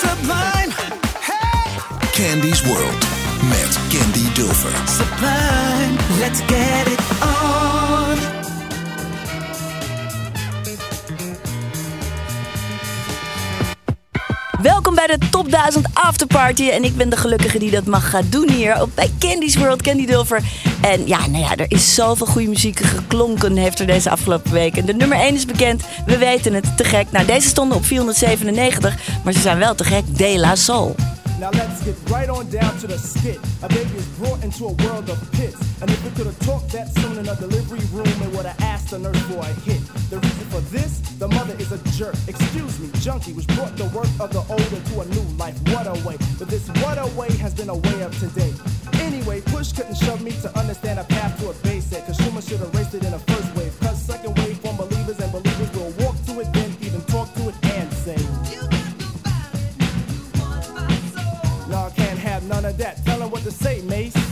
Sublime, Candy's World met Candy Dulfer. sublime, let's get it on. Welkom bij de Top 1000 Afterparty. En ik ben de gelukkige die dat mag gaan doen hier op bij Candy's World, Candy Dulfer. En ja, nou ja, er is zoveel goede muziek geklonken heeft er deze afgelopen week. En de nummer 1 is bekend, we weten het, te gek. Nou, deze stonden op 497, maar ze zijn wel te gek. De La Soul. Now let's get right on down to the skit. A baby is brought into a world of pits. And if we could have talked that soon in a delivery room, it would have asked the nurse for a hit. The reason for this, the mother is a jerk. Excuse me, junkie, which brought the work of the old into a new life. What a way. But this what a way has been a way of today. Anyway, push couldn't shove me to understand a path to a basic. Cause Schumann should have raced it in a first wave. Cause second wave from believers and believers none of that. Tell him what to say, Mace.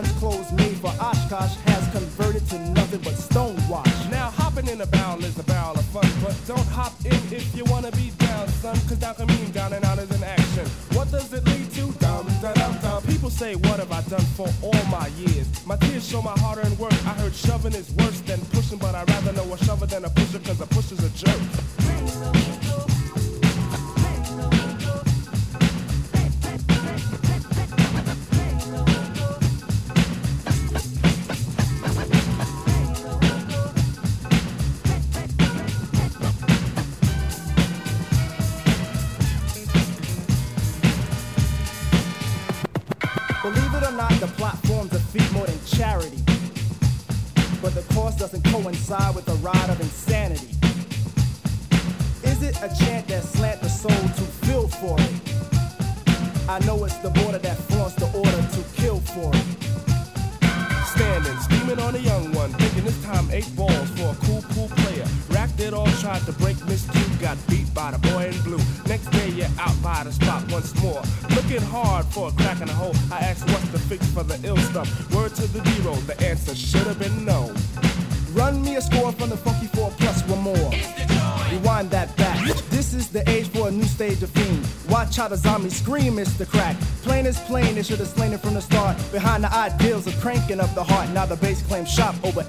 one's clothes coincide with the ride of insanity. Is it a chant that slant the soul to feel for it? I know it's the border How the zombies scream, it's the crack. Plain is plain, they should have slain it from the start. Behind the ideals of cranking up the heart. Now the bass claims shop over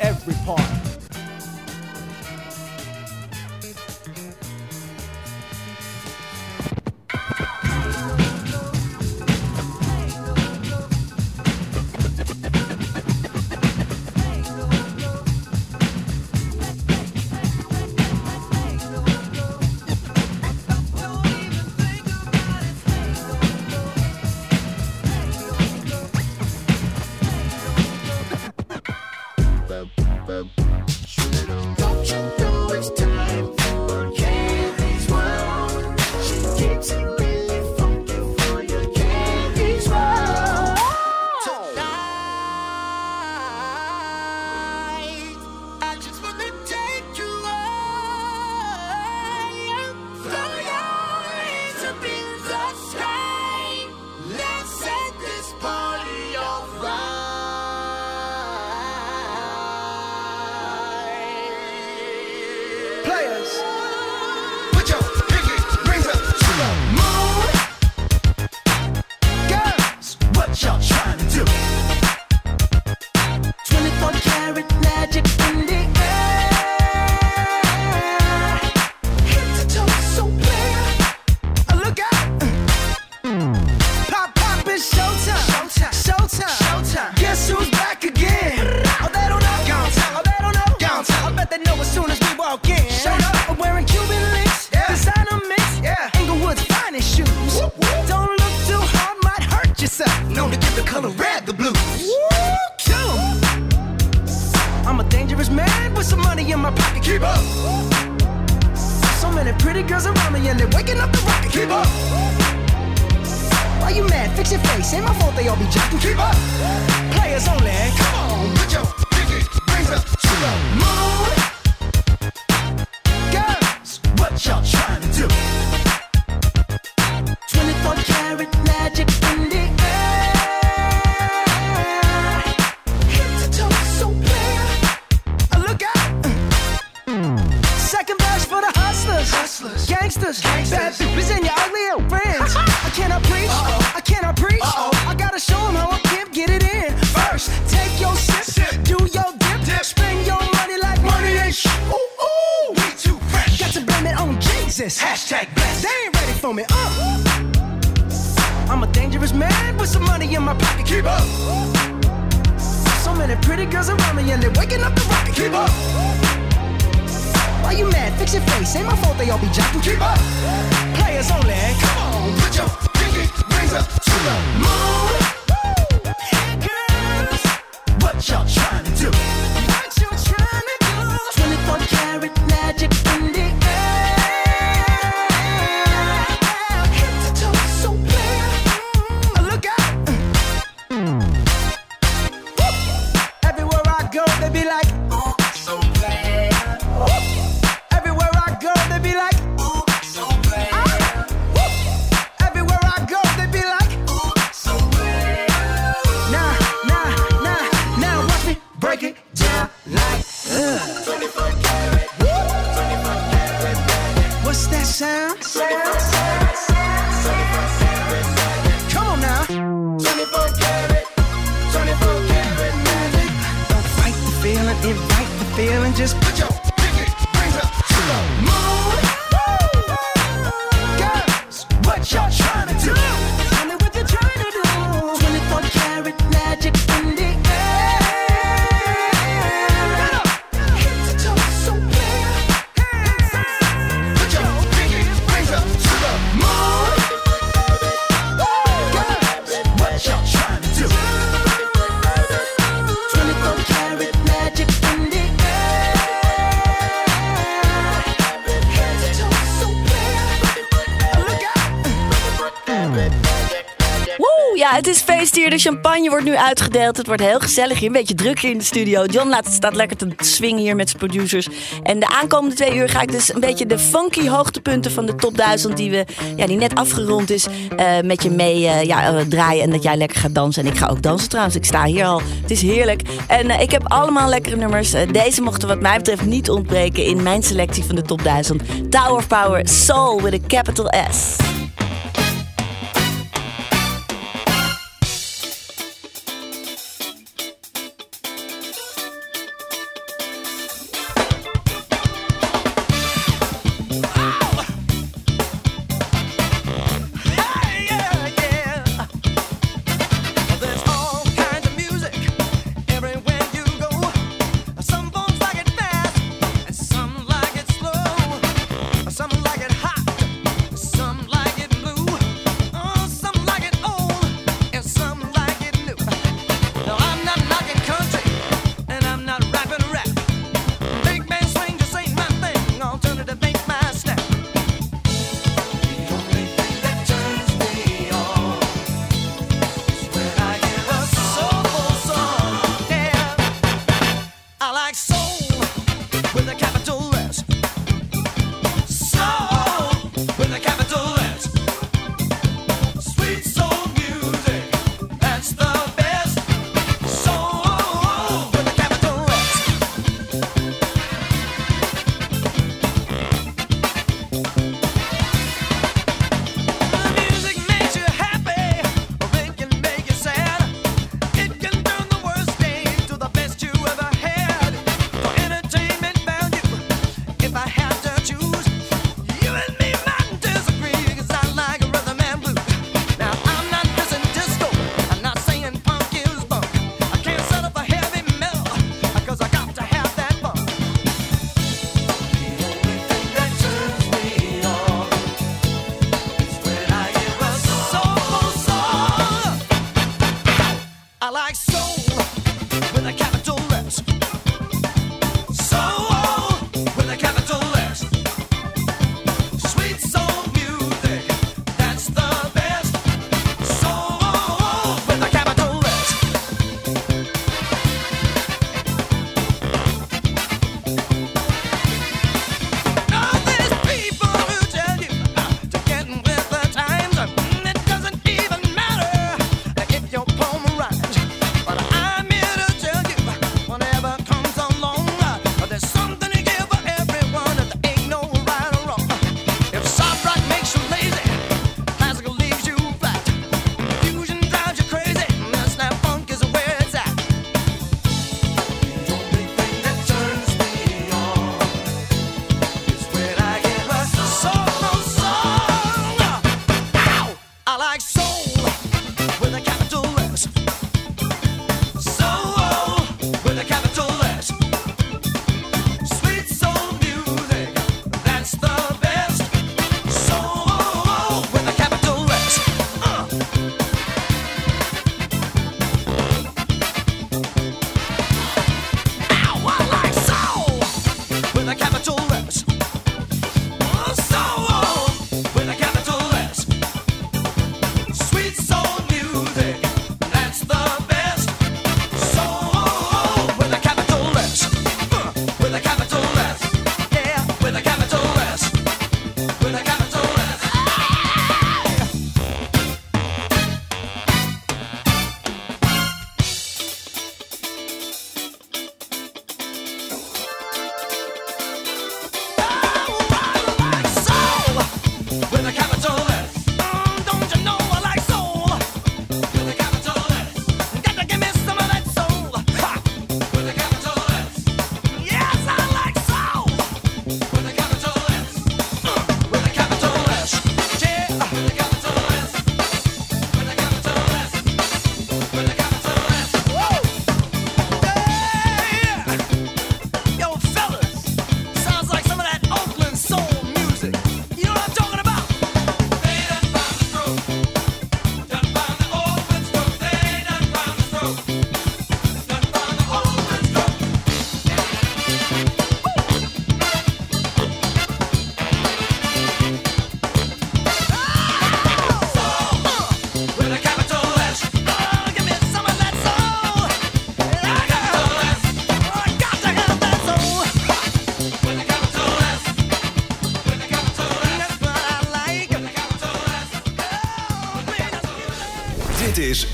champagne wordt nu uitgedeeld. Het wordt heel gezellig hier. Een beetje druk hier in de studio. John laat, staat lekker te swingen hier met zijn producers. En de aankomende twee uur ga ik dus een beetje de funky hoogtepunten van de top 1000... die, we, ja, die net afgerond is, eh, met je mee eh, ja, eh, draaien. En dat jij lekker gaat dansen. En ik ga ook dansen trouwens. Ik sta hier al. Het is heerlijk. En ik heb allemaal lekkere nummers. deze mochten wat mij betreft niet ontbreken in mijn selectie van de top 1000. Tower Power Soul with a capital S.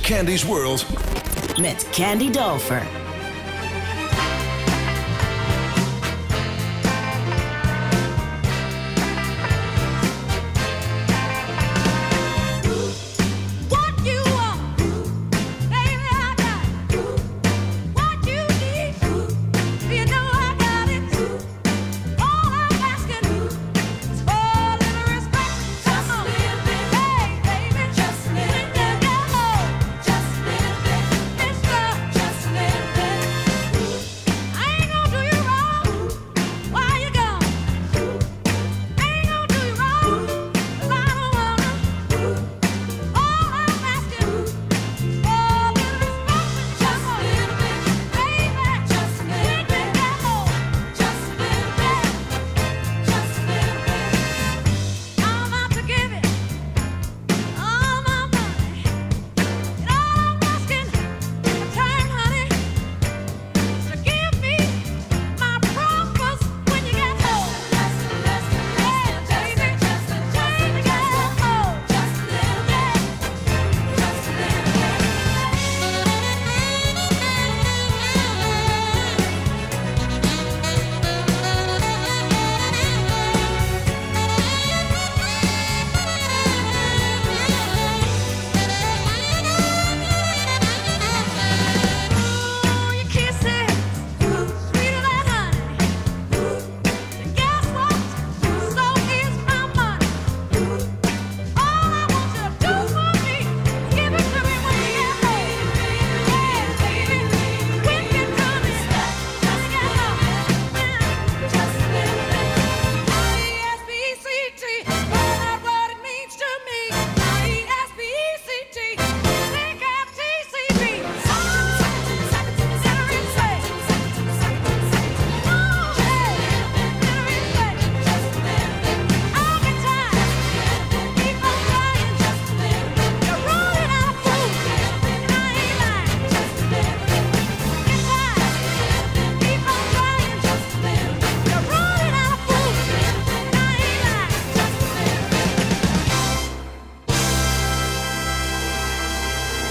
Candy's World met Candy Dover.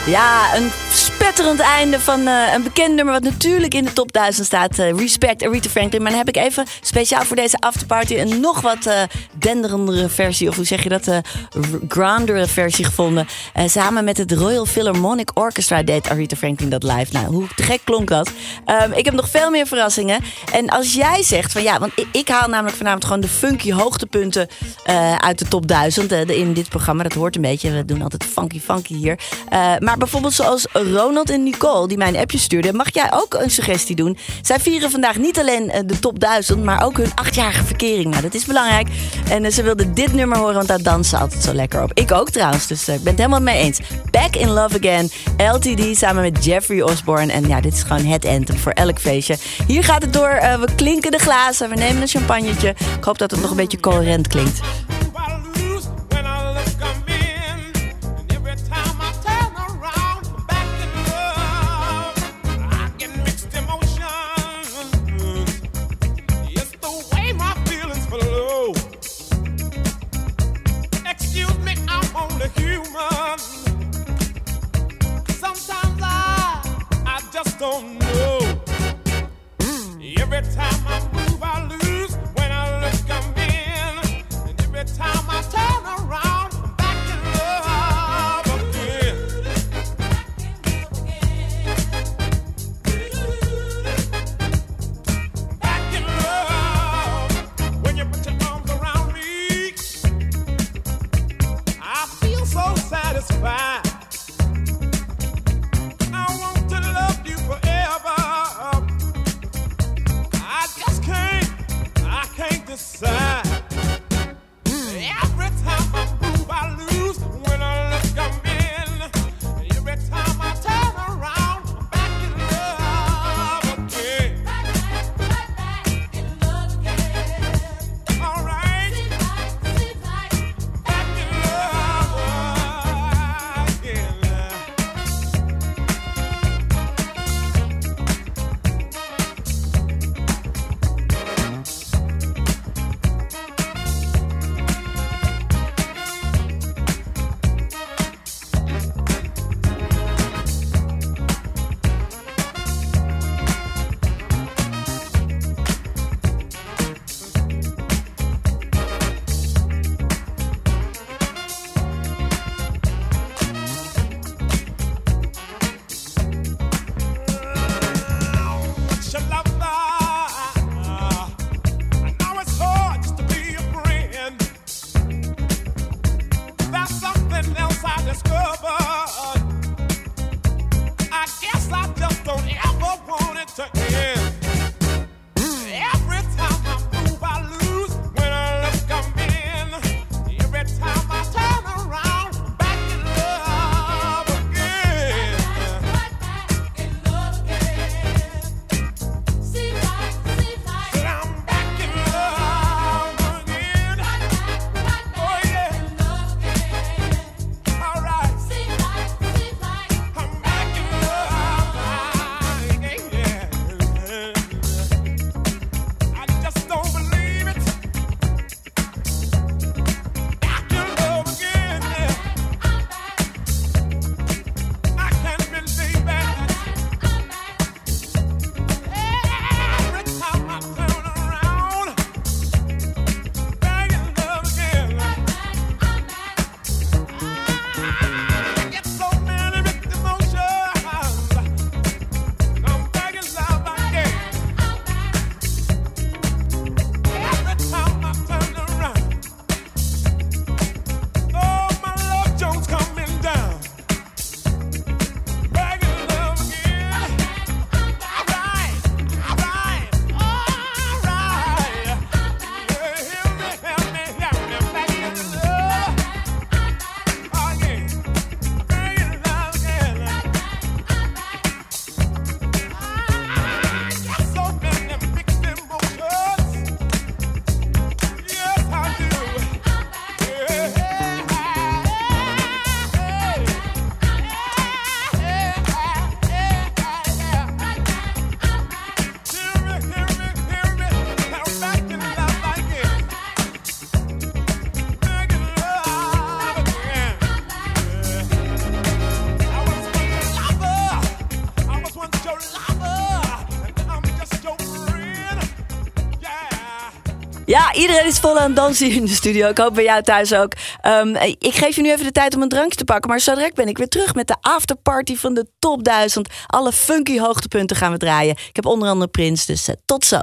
Ja, een spetterend einde van eh, een bekend nummer wat natuurlijk in de top 1000 staat. eh, Respect, Aretha Franklin. Maar dan heb ik even speciaal voor deze afterparty een nog wat eh denderendere versie, of hoe zeg je dat, eh r- grandere versie gevonden. Eh, samen met het Royal Philharmonic Orchestra deed Aretha Franklin dat live. Nou, hoe gek klonk dat? Ehm, ik heb nog veel meer verrassingen. En als jij zegt van ja, want ik, haal namelijk vanavond gewoon de funky hoogtepunten eh, uit de top 1000 eh, de- in dit programma. Dat hoort een beetje. We doen altijd funky funky hier. Eh, maar bijvoorbeeld zoals Ronald en Nicole, die mij een appje stuurden, mag jij ook een suggestie doen? Zij vieren vandaag niet alleen eh, de top 1000, maar ook hun achtjarige verkering. Nou, dat is belangrijk. En eh, ze wilden dit nummer horen, want daar dansen ze altijd zo lekker op. Ik ook trouwens, dus eh, ik ben het helemaal mee eens. Back in Love Again, LTD samen met Jeffrey Osborne. En ja, dit is gewoon het anthem voor elk feestje. Hier gaat het door. eh, we klinken de glazen, we nemen een champagnetje. Ik hoop dat het nog een beetje coherent klinkt. Just don't know. Every time I iedereen is vol aan het dansen in de studio. Ik hoop bij jou thuis ook. Ehm, ik geef je nu even de tijd om een drankje te pakken. Maar zo ben ik weer terug met de afterparty van de top 1000. Alle funky hoogtepunten gaan we draaien. Ik heb onder andere Prins, dus eh, tot zo.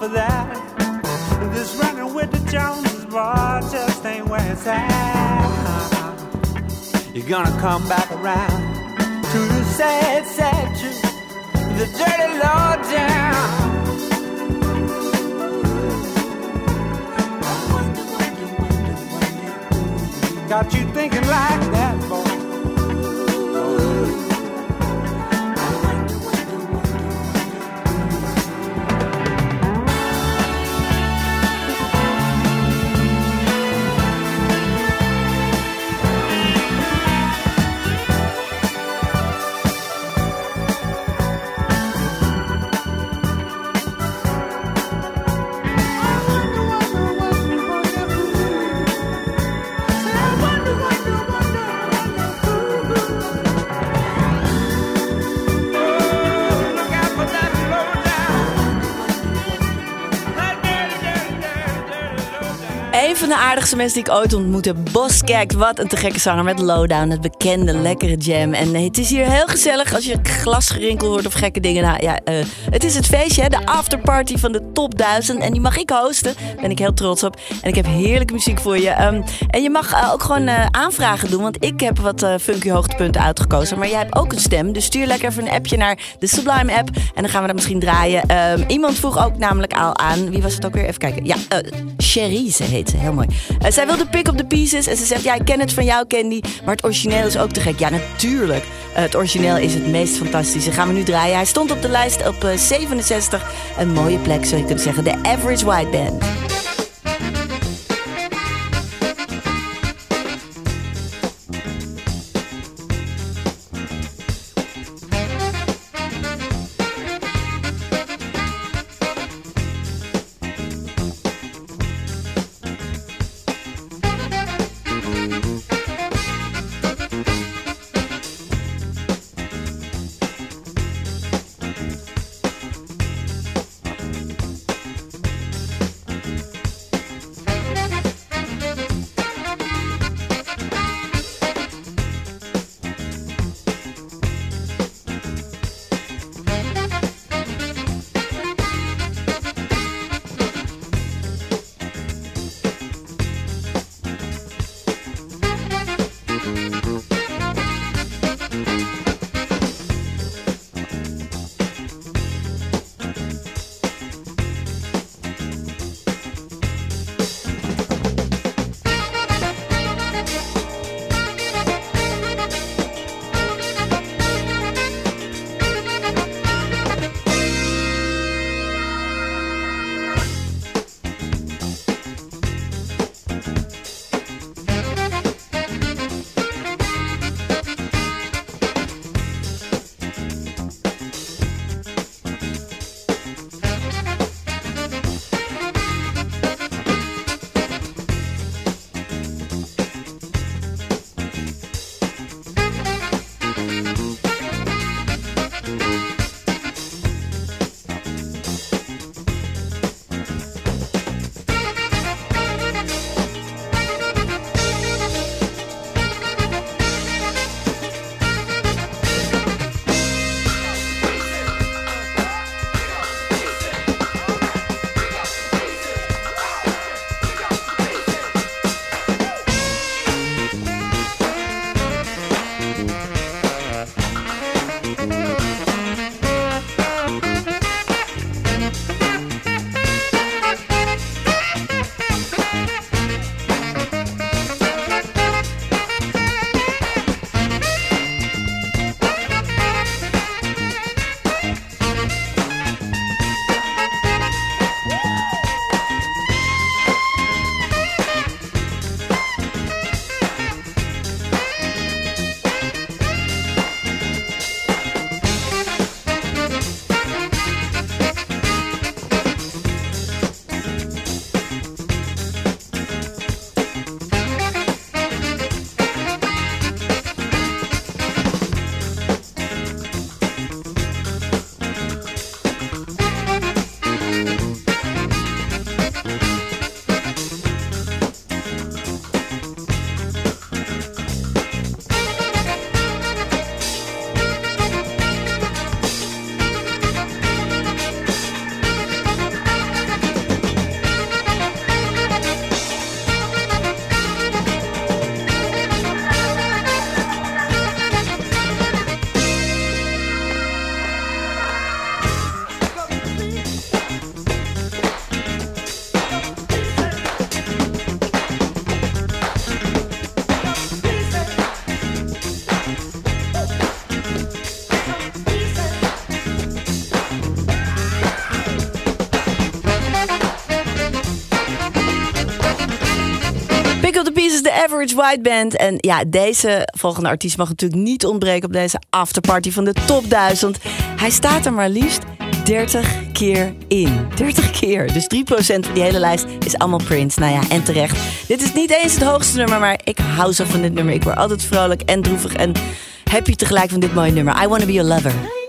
For that. This running with the Joneses, boy, just ain't where it's at. You're gonna come back aardigste mensen die ik ooit ontmoette. Boskek, wat een te gekke zanger met Lowdown. Het bekende, lekkere jam. En eh, het is hier heel gezellig als je glasgerinkel hoort of gekke dingen. Nou, ja, eh, het is het feestje, hè, de afterparty van de top 1000. En die mag ik hosten. Daar ben ik heel trots op. En ik heb heerlijke muziek voor je. Ehm, en je mag eh, ook gewoon aanvragen doen. Want ik heb wat funky hoogtepunten uitgekozen. Maar jij hebt ook een stem. Dus stuur lekker even een appje naar de Sublime app. En dan gaan we dat misschien draaien. Ehm, iemand vroeg ook namelijk al aan. Wie was het ook weer? Even kijken. Ja, Cherise heet ze. Heel mooi. Eh, zij wilde pick up the pieces. En ze zegt, ja, ik ken het van jou, Candy. Maar het origineel is ook te gek. Ja, natuurlijk. Eh, het origineel is het meest fantastische. Gaan we nu draaien. Hij stond op de lijst op eh, 67. Een mooie plek, zou je kunnen zeggen. De Average White Band. The Average White Band. En ja, deze volgende artiest mag natuurlijk niet ontbreken op deze afterparty van de top 1000. Hij staat er maar liefst 30 keer in. 30 keer. Dus 3% van die hele lijst is allemaal Prince. Nou ja, en terecht. Dit is niet eens het hoogste nummer, maar ik hou zo van dit nummer. Ik word altijd vrolijk en droevig en happy tegelijk van dit mooie nummer. I Wanna Be Your Lover.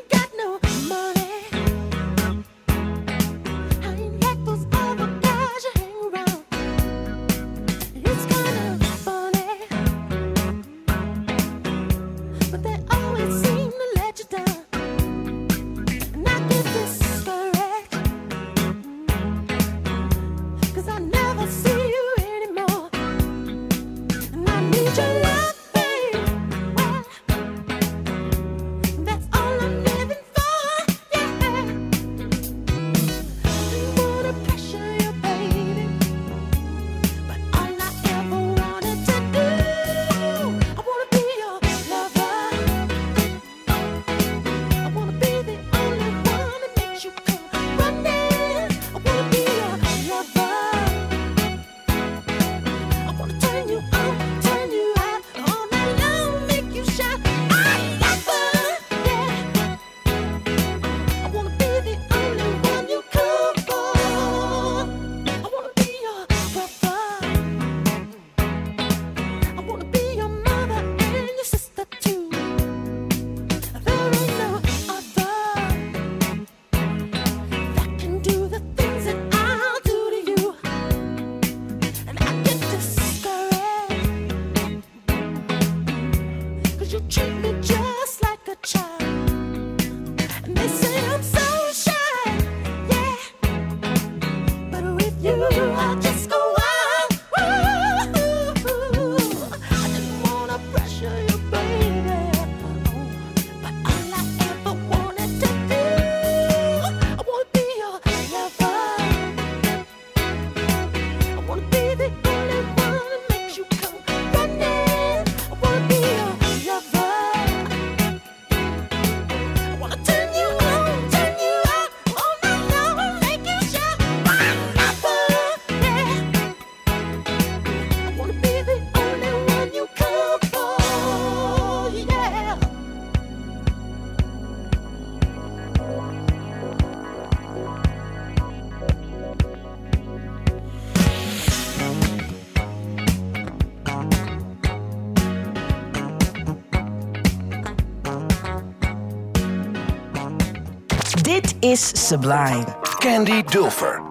is sublime. Candy Dulfer.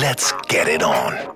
Let's get it on.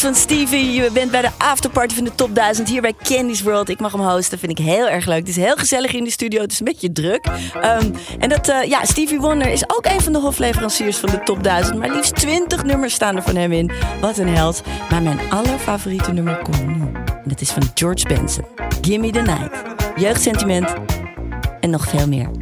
van Stevie. Je bent bij de afterparty van de top 1000 hier bij Candy's World. Ik mag hem hosten, vind ik heel erg leuk. Het is heel gezellig in de studio, het is een beetje druk. Ehm, en dat, eh, ja, Stevie Wonder is ook een van de hofleveranciers van de top 1000. Maar liefst 20 nummers staan er van hem in. Wat een held. Maar mijn allerfavoriete nummer komt nu. En dat is van George Benson. Gimme the Night. Jeugdsentiment en nog veel meer.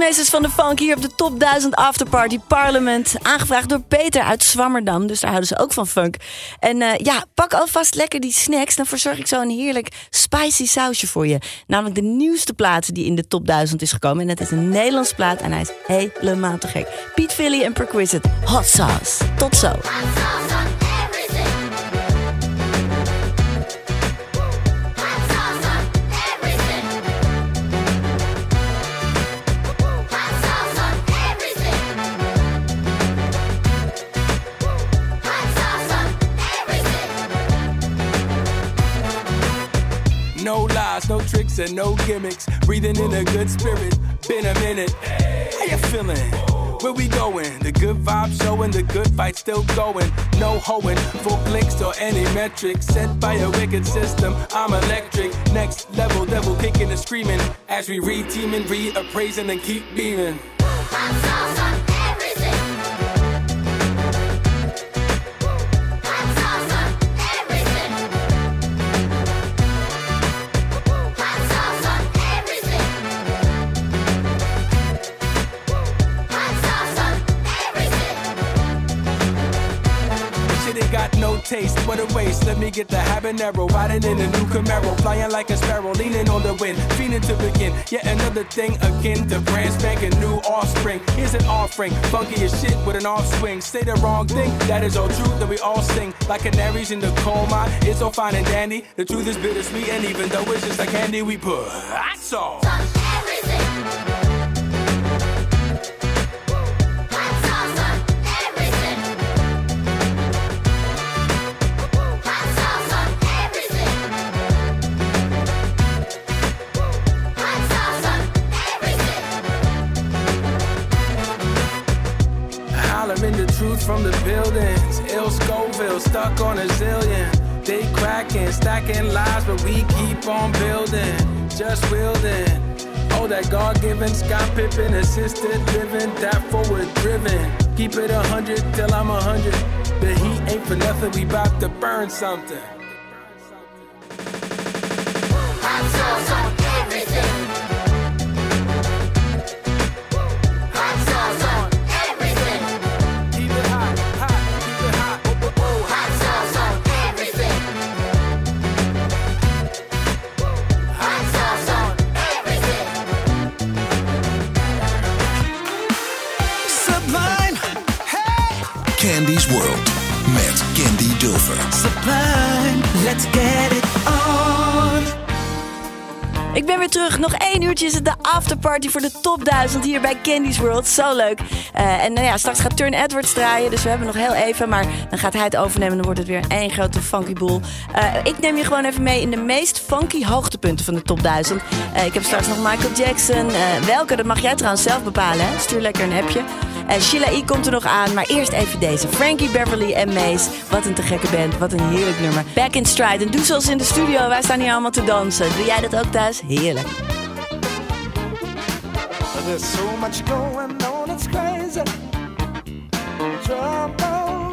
De grootmeesters van de funk hier op de Top 1000 Afterparty Parliament. Aangevraagd door Peter uit Zwammerdam. Dus daar houden ze ook van funk. En eh, ja, pak alvast lekker die snacks. Dan verzorg ik zo een heerlijk spicy sausje voor je. Namelijk de nieuwste plaat die in de Top 1000 is gekomen. En het is een Nederlands plaat en hij is helemaal te gek. Piet Philly en Perquisite. Hot sauce. Tot zo. And no gimmicks. Breathing in a good spirit. Been a minute. How you feeling? Where we going? The good vibe showing, the good fight still going. No hoeing, full blinks or any metric. Set by a wicked system, I'm electric. Next level, devil kicking and screaming. As we re-teaming, reappraising, and keep beaming. Taste, what a waste. Let me get the habanero, riding in a new Camaro, flying like a sparrow, leaning on the wind, feeling to begin. Yet another thing again, to brand spanking new offspring. Here's an offering, funky as shit with an off swing. Say the wrong thing, that is all true. That we all sing like canaries in the coal mine. It's all fine and dandy. The truth is bittersweet, and even though it's just like candy, we put sauce. Hollering the truth from the buildings. Ill Scoville stuck on a zillion. They cracking, stacking lies, but we keep on building. Just wielding. Oh, that God given Scott Pippen assisted living, that forward driven. Keep it a hundred till I'm a hundred. The heat ain't for nothing, we bout to burn something. Sublime, let's get it on. Ik ben weer terug. Nog één uurtje is het de afterparty voor de top 1000 hier bij Candy's World. Zo leuk. Eh, en nou ja, straks gaat Turn Edwards draaien. Dus we hebben nog heel even. Maar dan gaat hij het overnemen. Dan wordt het weer één grote funky boel. Eh, ik neem je gewoon even mee in de meest funky hoogtepunten van de top 1000. Eh, ik heb straks nog Michael Jackson. Welke, dat mag jij trouwens zelf bepalen. Hè? Stuur lekker een appje. En Sheila E. komt er nog aan. Maar eerst even deze. Frankie Beverly en Mace. Wat een te gekke band. Wat een heerlijk nummer. Back in Stride. En doe zoals in de studio. Wij staan hier allemaal te dansen. Doe jij dat ook thuis? Heerlijk. There's so much going on, it's crazy. Around.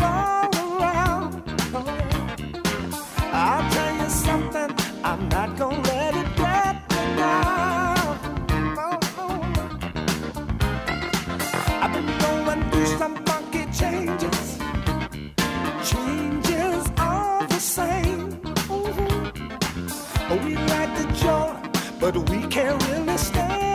I'll tell you something, I'm not gonna but we can't really stand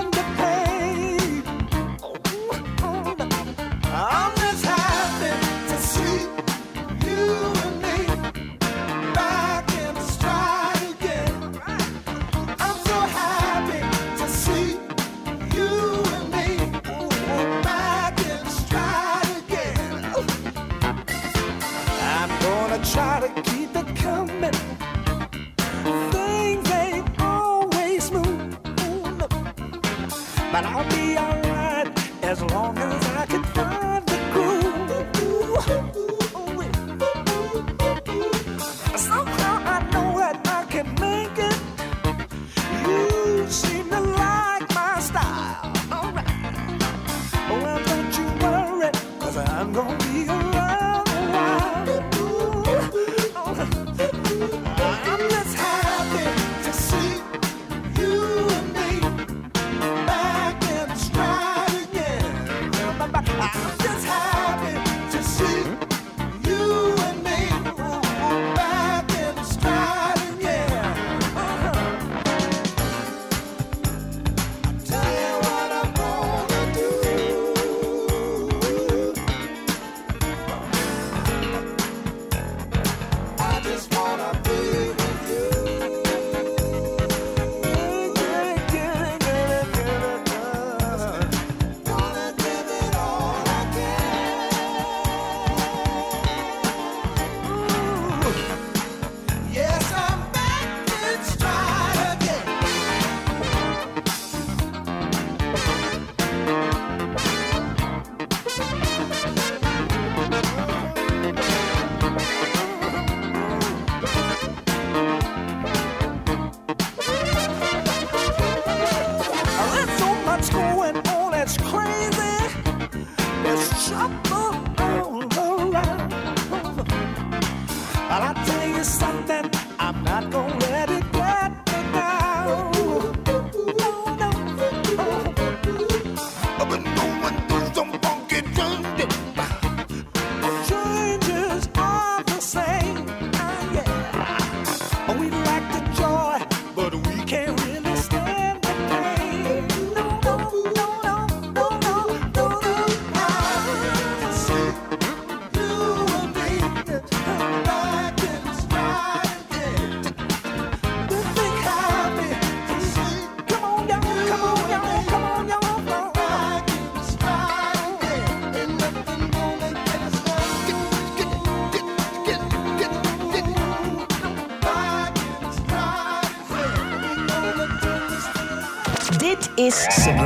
is Sublime.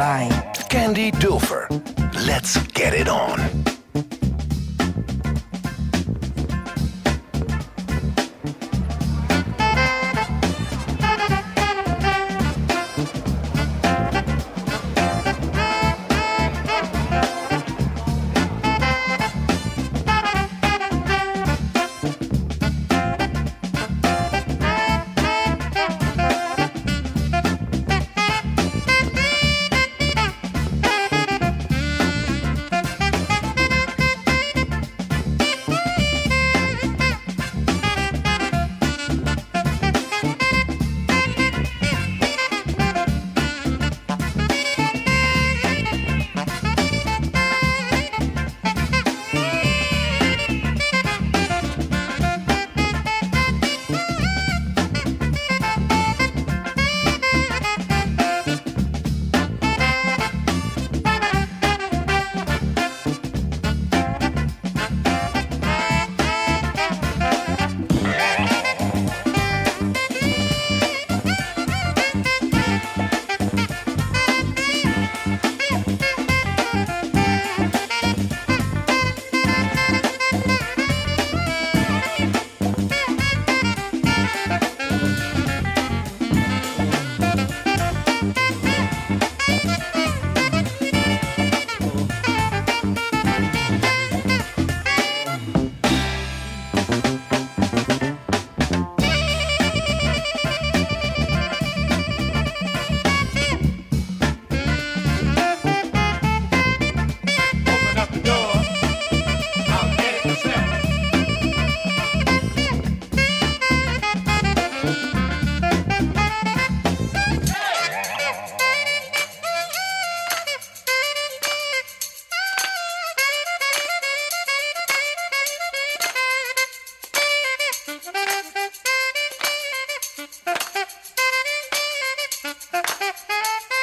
Música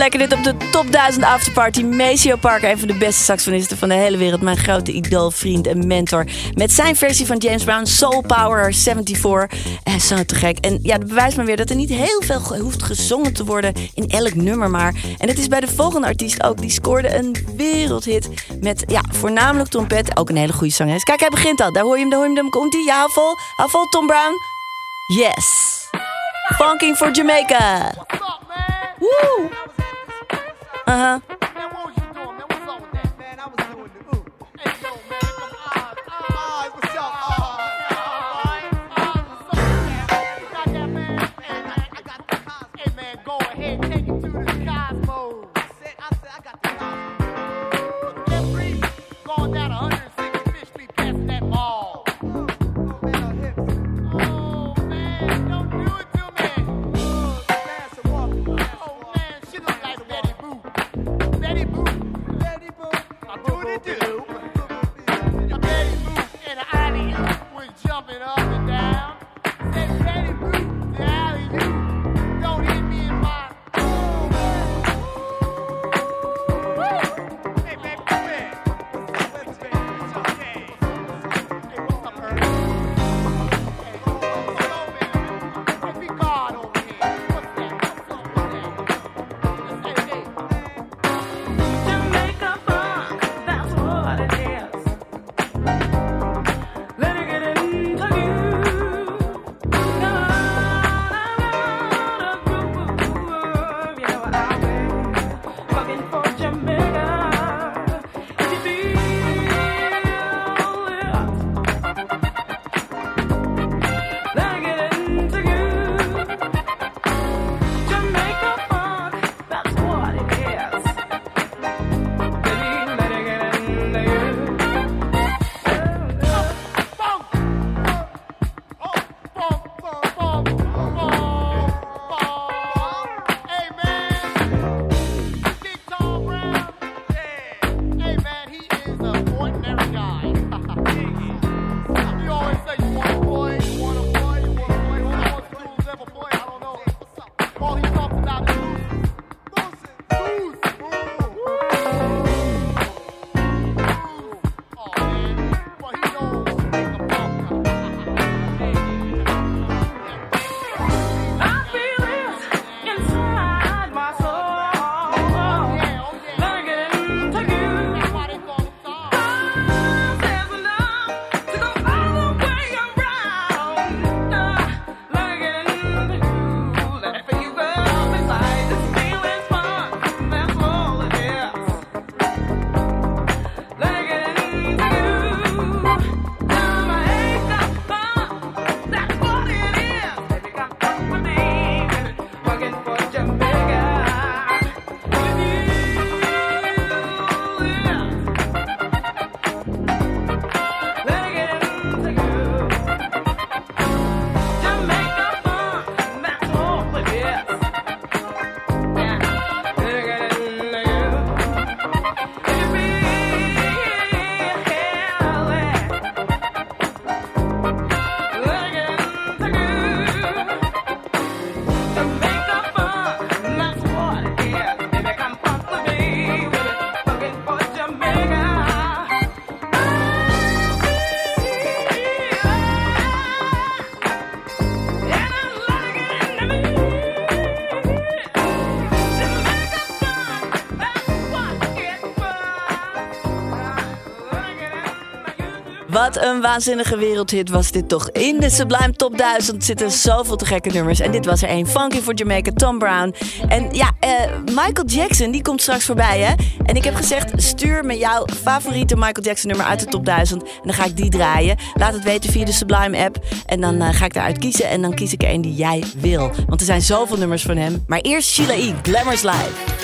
lekker dit op de top 1000 afterparty. Maceo Parker, een van de beste saxofonisten van de hele wereld. Mijn grote idool, vriend en mentor. Met zijn versie van James Brown, Soul Power 74. En zo te gek. En ja, dat bewijst maar weer dat er niet heel veel hoeft gezongen te worden in elk nummer maar. En het is bij de volgende artiest ook. Die scoorde een wereldhit met ja, voornamelijk trompet. Ook een hele goede zangeres. Kijk, hij begint al. Daar hoor je hem, daar hoor je hem. Komt hij. Ja, hou vol. Hou vol, Tom Brown. Yes. Funking for Jamaica. Woo. Wat een waanzinnige wereldhit was dit toch. In de Sublime Top 1000 zitten zoveel te gekke nummers. En dit was er één. Funky for Jamaica, Tom Brown. En ja, eh, Michael Jackson, die komt straks voorbij, hè? En ik heb gezegd, stuur me jouw favoriete Michael Jackson nummer uit de Top 1000. En dan ga ik die draaien. Laat het weten via de Sublime app. En dan eh, ga ik daaruit kiezen. En dan kies ik er één die jij wil. Want er zijn zoveel nummers van hem. Maar eerst Sheila E., Glamorous Live.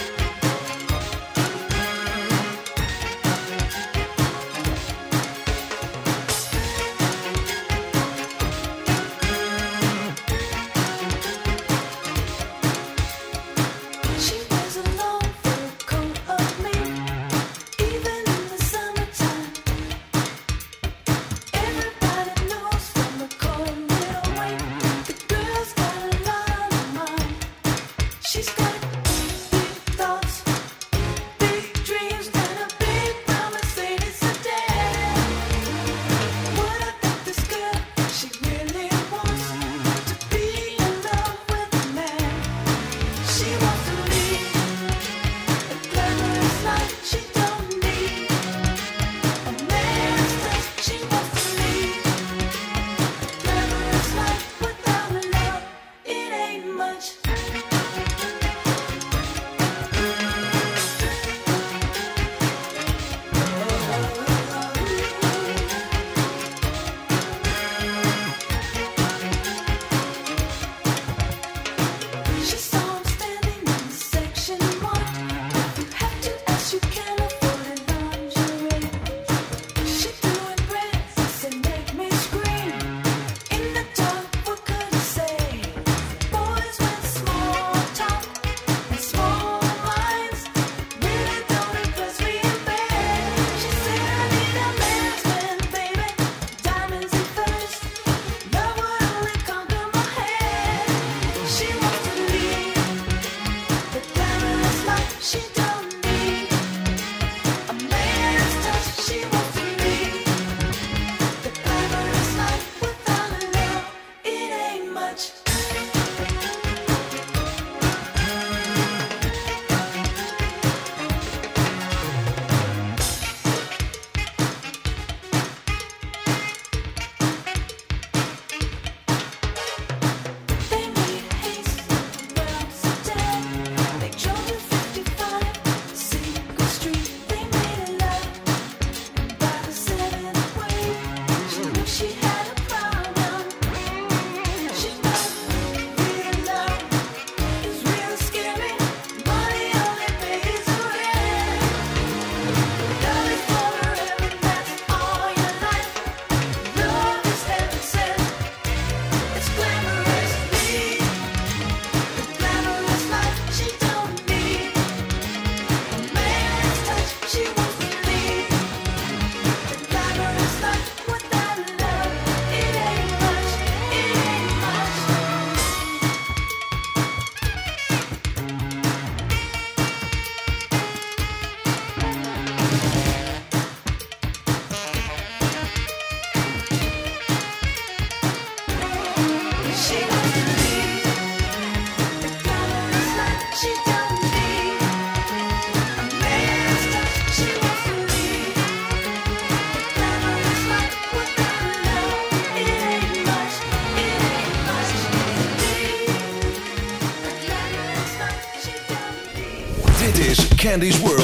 Is Candy's World.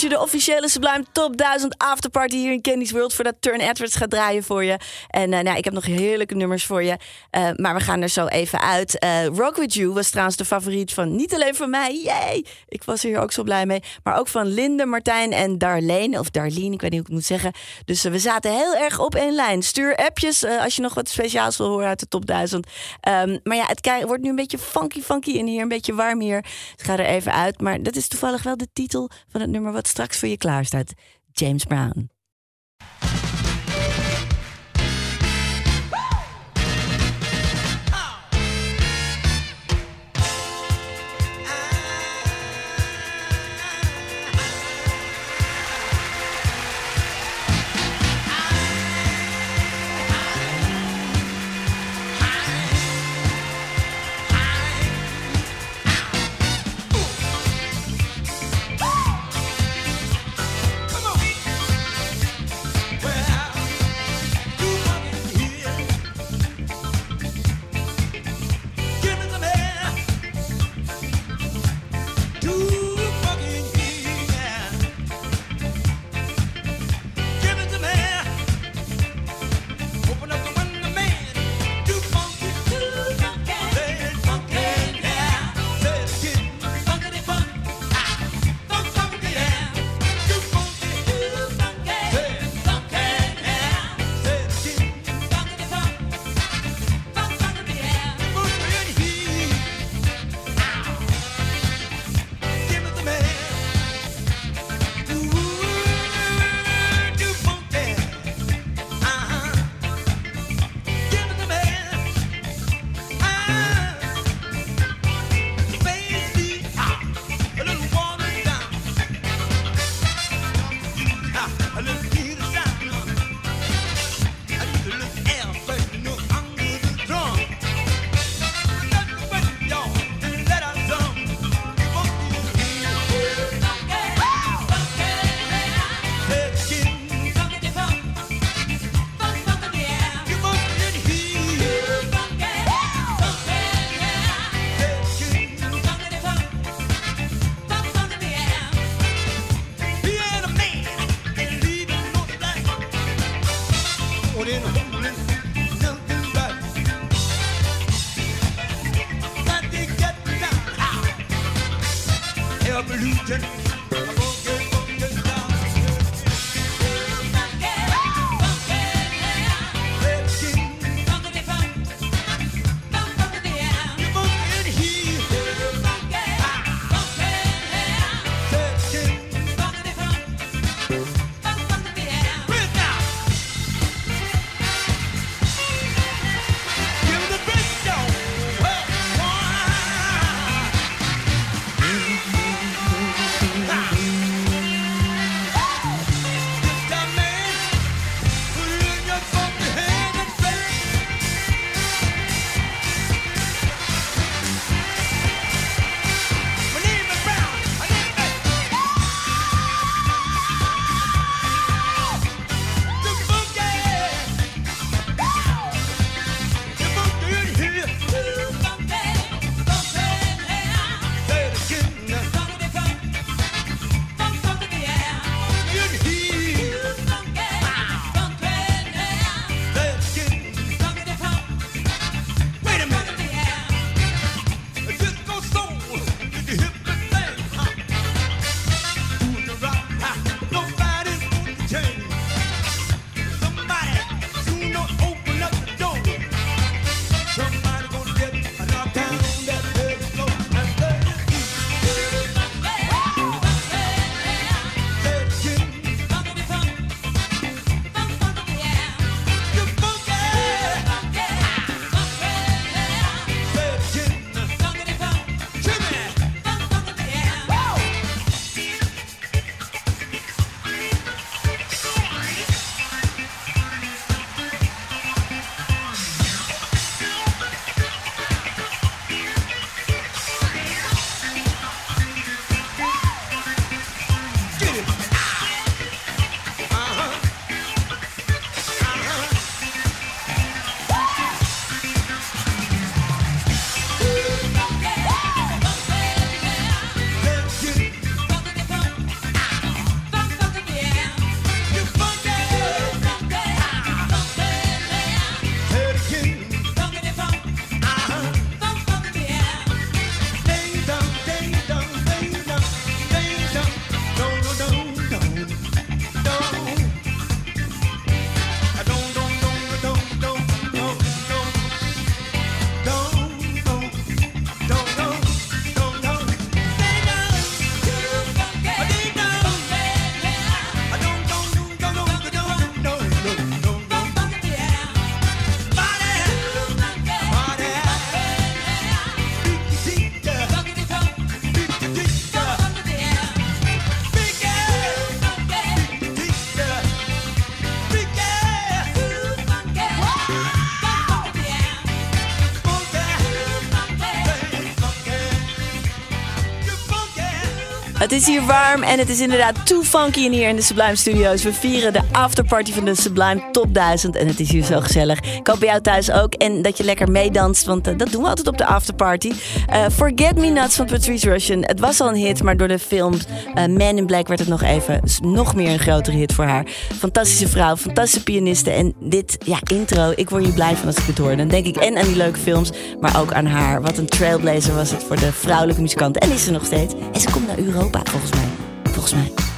Uurtje de officiële Sublime Top 1000 Afterparty hier in Candy's World... voordat Turn Edwards gaat draaien voor je. En eh, nou, ik heb nog heerlijke nummers voor je. Eh, maar we gaan er zo even uit. Eh, Rock With You was trouwens de favoriet van niet alleen van mij. Yay! Ik was er hier ook zo blij mee. Maar ook van Linde, Martijn en Darlene. Of Darlene, ik weet niet hoe ik het moet zeggen. Dus we zaten heel erg op één lijn. Stuur appjes als je nog wat speciaals wil horen uit de Top 1000. Ehm, maar ja, het wordt nu een beetje funky funky in hier. Een beetje warm hier. Het gaat er even uit. Maar dat is toevallig wel de titel van het nummer wat straks voor je klaar staat. James Brown. Het is hier warm en het is inderdaad too funky in hier in de Sublime Studios. We vieren de afterparty van de Sublime Top 1000 en het is hier zo gezellig. Ik hoop bij jou thuis ook en dat je lekker meedanst, want eh, dat doen we altijd op de afterparty. Eh, Forget Me Nuts van Patrice Russian. Het was al een hit, maar door de film eh, Man in Black werd het nog even nog meer een grotere hit voor haar. Fantastische vrouw, fantastische pianiste en dit, ja, intro. Ik word hier blij van als ik het hoor. Dan denk ik en aan die leuke films, maar ook aan haar. Wat een trailblazer was het voor de vrouwelijke muzikanten en is ze nog steeds. En ze komt naar Europa, volgens mij. Volgens mij.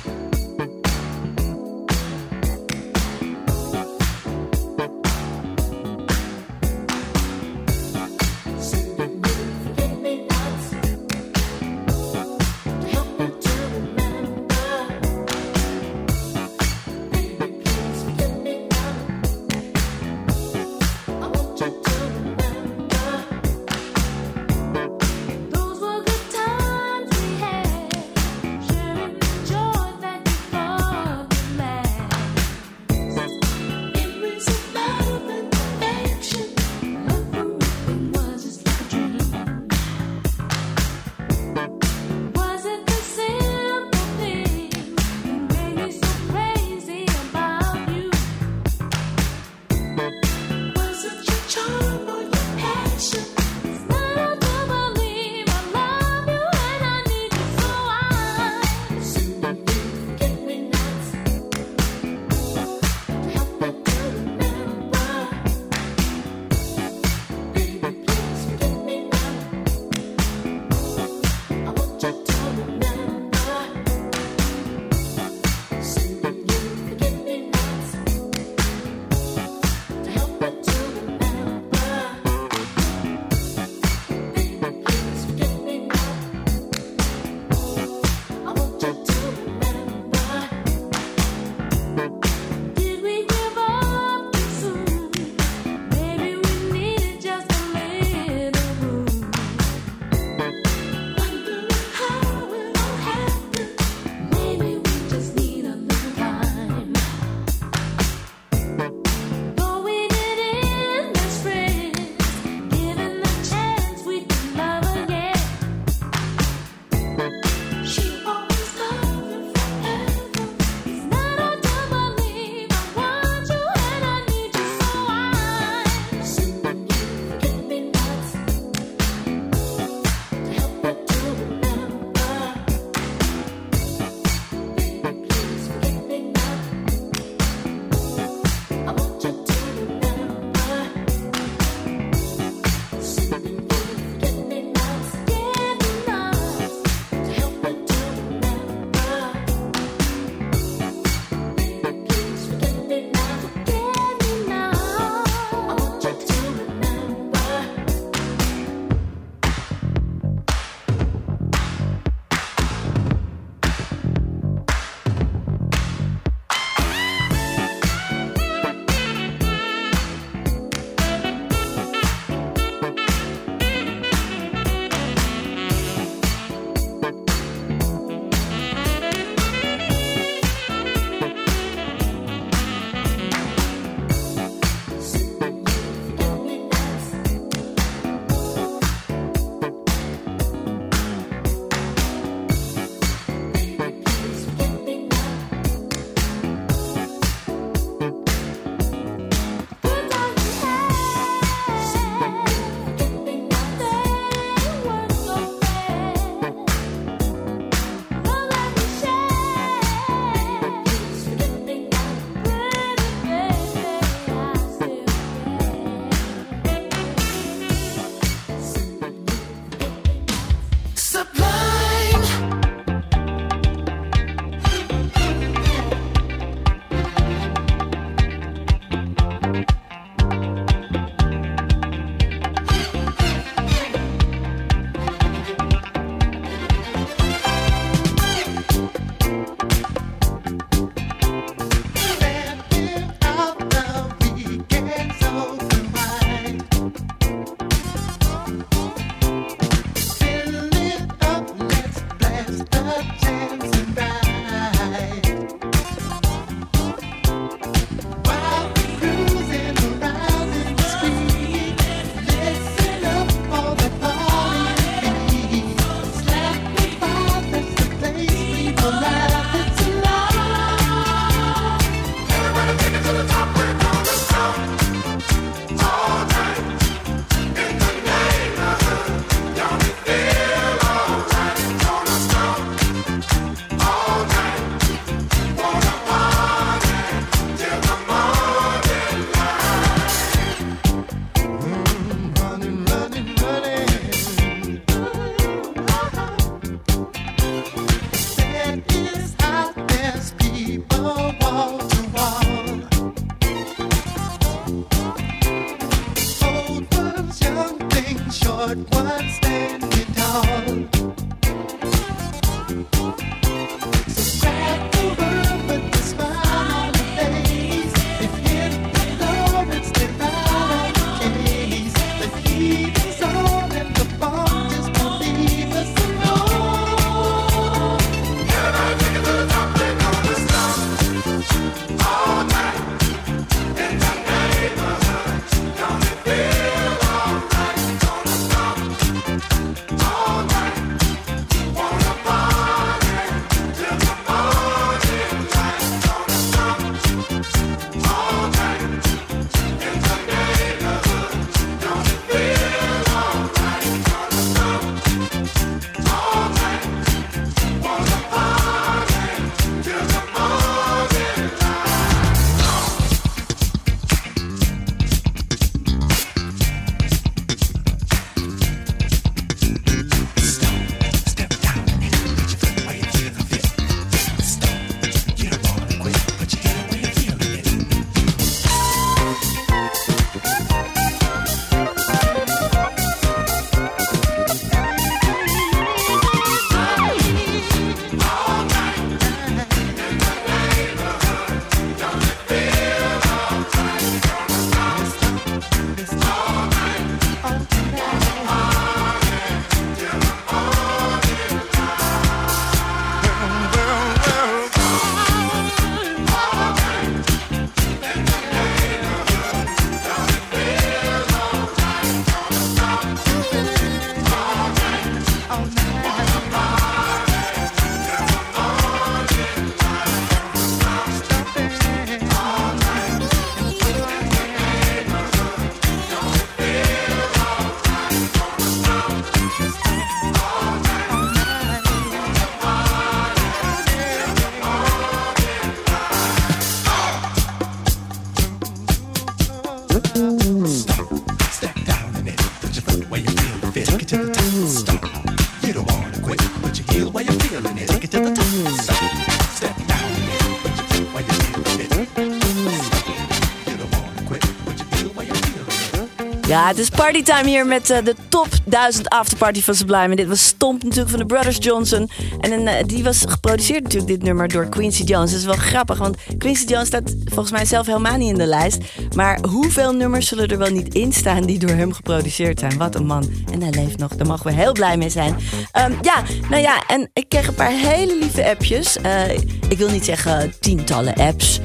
Ja, het is partytime hier met eh, de top 1000 afterparty van Sublime. Dit was Stomp natuurlijk van de Brothers Johnson. En eh, die was geproduceerd natuurlijk, dit nummer, door Quincy Jones. Dat is wel grappig, want Quincy Jones staat volgens mij zelf helemaal niet in de lijst. Maar hoeveel nummers zullen er wel niet in staan die door hem geproduceerd zijn? Wat een man. En hij leeft nog, daar mogen we heel blij mee zijn. Ehm, ja, nou ja, en ik kreeg een paar hele lieve appjes. Eh, ik wil niet zeggen tientallen apps.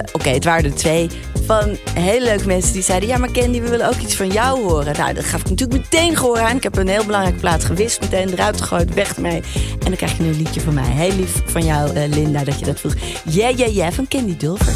Eh, Oké, het waren er twee. Van hele leuke mensen die zeiden... Ja, maar Candy, we willen ook iets van jou horen. Nou, dat gaf ik natuurlijk meteen gehoor aan. Ik heb een heel belangrijke plaat gewist. Meteen eruit gegooid, weg ermee. En dan krijg je een liedje van mij. Heel lief van jou, eh, Linda, dat je dat vroeg. Yeah, yeah, yeah, van Candy Dulver.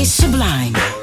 is sublime.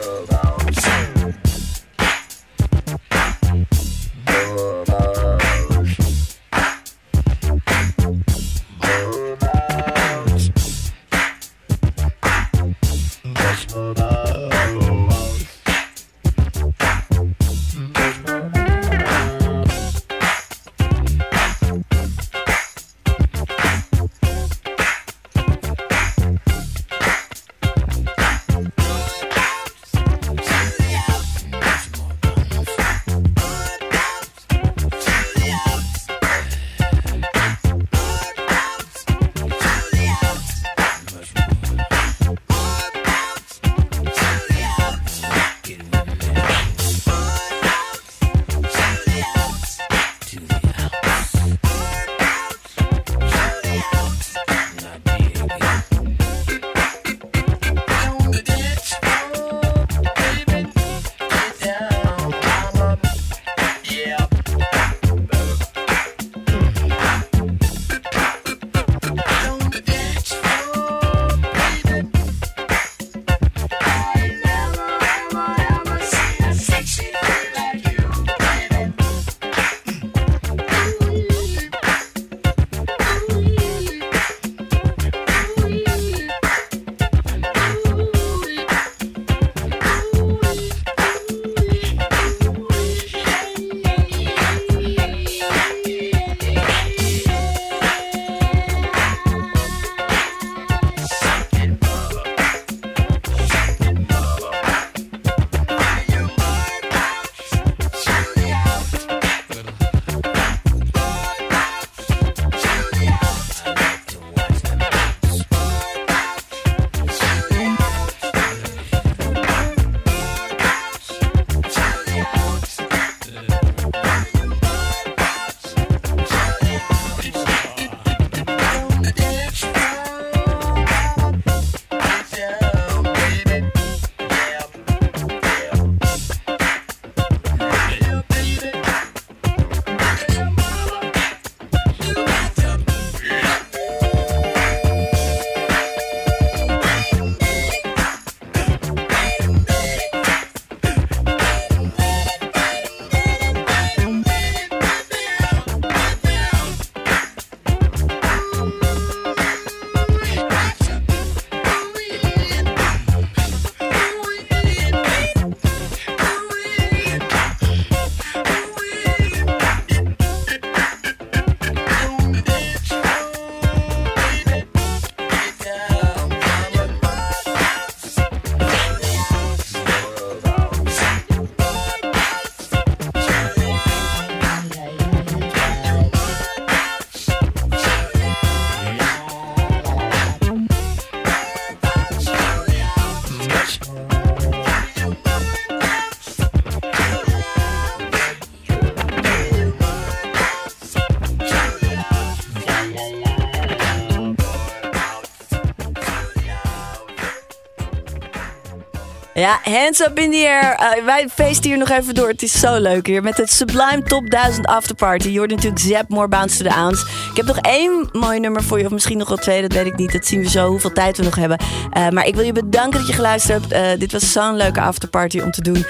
Ja, hands up in the air. Eh, wij feesten hier nog even door. Het is zo leuk hier. Met het Sublime Top 1000 Afterparty. Je hoort natuurlijk Zap, More Bounce to the Ounce. Ik heb nog één mooi nummer voor je. Of misschien nog wel twee, dat weet ik niet. Dat zien we zo, hoeveel tijd we nog hebben. Eh, maar ik wil je bedanken dat je geluisterd hebt. Eh, dit was zo'n leuke afterparty om te doen.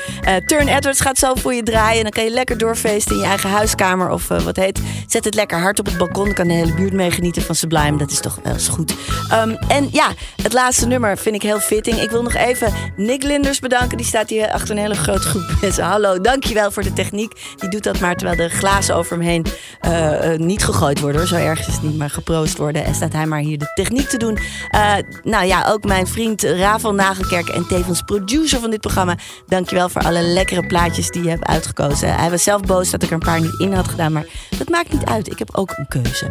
Turn Edwards gaat zo voor je draaien. En dan kan je lekker doorfeesten in je eigen huiskamer. Of wat heet. Zet het lekker hard op het balkon. Dan kan de hele buurt meegenieten van Sublime. Dat is toch wel eens goed. Ehm, en ja, het laatste nummer vind ik heel fitting. Ik wil nog even Nick Linders bedanken. Die staat hier achter een hele grote groep mensen. Hallo, dankjewel voor de techniek. Die doet dat maar terwijl de glazen over hem heen eh, eh, niet gegooid worden. Hoor. Zo erg is het niet, maar geproost worden. En staat hij maar hier de techniek te doen. Eh, nou ja, ook mijn vriend Ravel Nagelkerk en tevens producer van dit programma. Dankjewel voor alle lekkere plaatjes die je hebt uitgekozen. Hij was zelf boos dat ik er een paar niet in had gedaan. Maar dat maakt niet uit. Ik heb ook een keuze.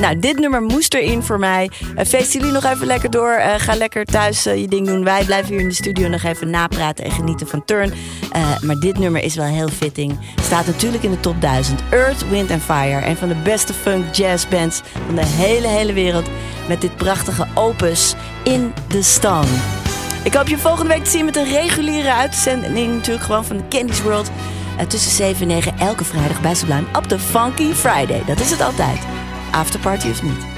Nou, dit nummer moest erin voor mij. Feest jullie nog even lekker door. Ga lekker thuis je ding doen. Wij blijven hier in de studio nog even napraten en genieten van Turn. Eh, maar dit nummer is wel heel fitting. Staat natuurlijk in de top 1000. Earth, Wind and Fire. Een van de beste funk jazz bands van de hele, hele wereld. Met dit prachtige opus In the Storm. Ik hoop je volgende week te zien met een reguliere uitzending natuurlijk gewoon van de Candy's World. Eh, tussen 7 en 9 elke vrijdag bij Sublime op de Funky Friday. Dat is het altijd. Afterparty of niet.